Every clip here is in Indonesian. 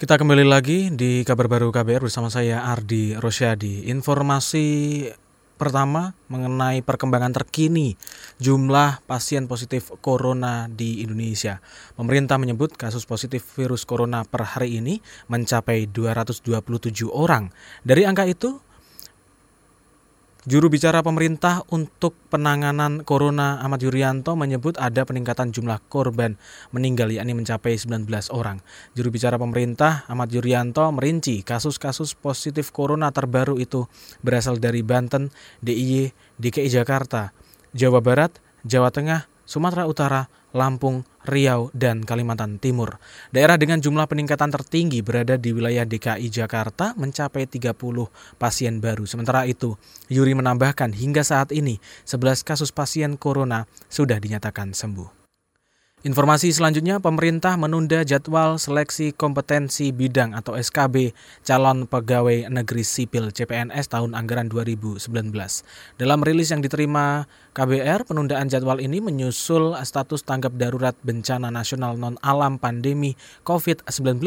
Kita kembali lagi di kabar baru KBR bersama saya Ardi Rosyadi. Informasi pertama mengenai perkembangan terkini jumlah pasien positif corona di Indonesia. Pemerintah menyebut kasus positif virus corona per hari ini mencapai 227 orang. Dari angka itu, Juru bicara pemerintah untuk penanganan Corona Ahmad Yuryanto menyebut ada peningkatan jumlah korban meninggal yakni mencapai 19 orang. Juru bicara pemerintah Ahmad Yuryanto merinci kasus-kasus positif Corona terbaru itu berasal dari Banten, DIY, DKI Jakarta, Jawa Barat, Jawa Tengah, Sumatera Utara, Lampung, Riau, dan Kalimantan Timur. Daerah dengan jumlah peningkatan tertinggi berada di wilayah DKI Jakarta mencapai 30 pasien baru. Sementara itu, Yuri menambahkan hingga saat ini 11 kasus pasien corona sudah dinyatakan sembuh. Informasi selanjutnya, pemerintah menunda jadwal seleksi kompetensi bidang atau SKB calon pegawai negeri sipil CPNS tahun anggaran 2019. Dalam rilis yang diterima KBR, penundaan jadwal ini menyusul status tanggap darurat bencana nasional non-alam pandemi COVID-19.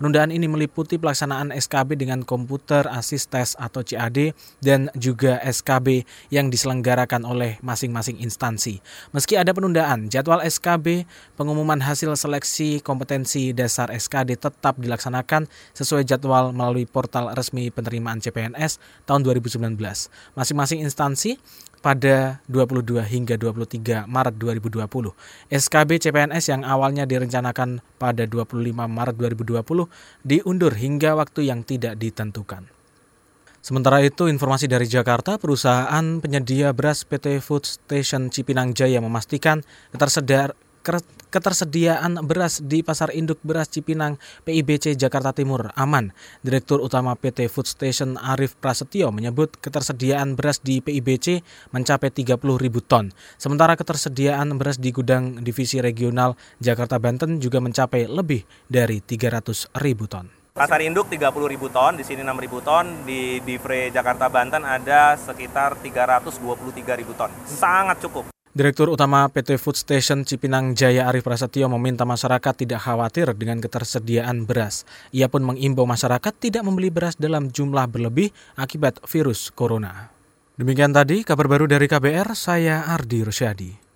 Penundaan ini meliputi pelaksanaan SKB dengan komputer asis tes atau CAD dan juga SKB yang diselenggarakan oleh masing-masing instansi. Meski ada penundaan, jadwal SKB pengumuman hasil seleksi kompetensi dasar SKD tetap dilaksanakan sesuai jadwal melalui portal resmi penerimaan CPNS tahun 2019. Masing-masing instansi pada 22 hingga 23 Maret 2020. SKB CPNS yang awalnya direncanakan pada 25 Maret 2020 diundur hingga waktu yang tidak ditentukan. Sementara itu, informasi dari Jakarta, perusahaan penyedia beras PT Food Station Cipinang Jaya memastikan ketersediaan ketersediaan beras di Pasar Induk Beras Cipinang PIBC Jakarta Timur aman. Direktur Utama PT Food Station Arif Prasetyo menyebut ketersediaan beras di PIBC mencapai 30 ribu ton. Sementara ketersediaan beras di gudang divisi regional Jakarta Banten juga mencapai lebih dari 300 ribu ton. Pasar induk 30 ribu ton, di sini 6 ribu ton, di Divre Jakarta Banten ada sekitar 323 ribu ton. Sangat cukup. Direktur Utama PT Food Station Cipinang Jaya Arif Prasetyo meminta masyarakat tidak khawatir dengan ketersediaan beras. Ia pun mengimbau masyarakat tidak membeli beras dalam jumlah berlebih akibat virus corona. Demikian tadi kabar baru dari KBR, saya Ardi Rusyadi.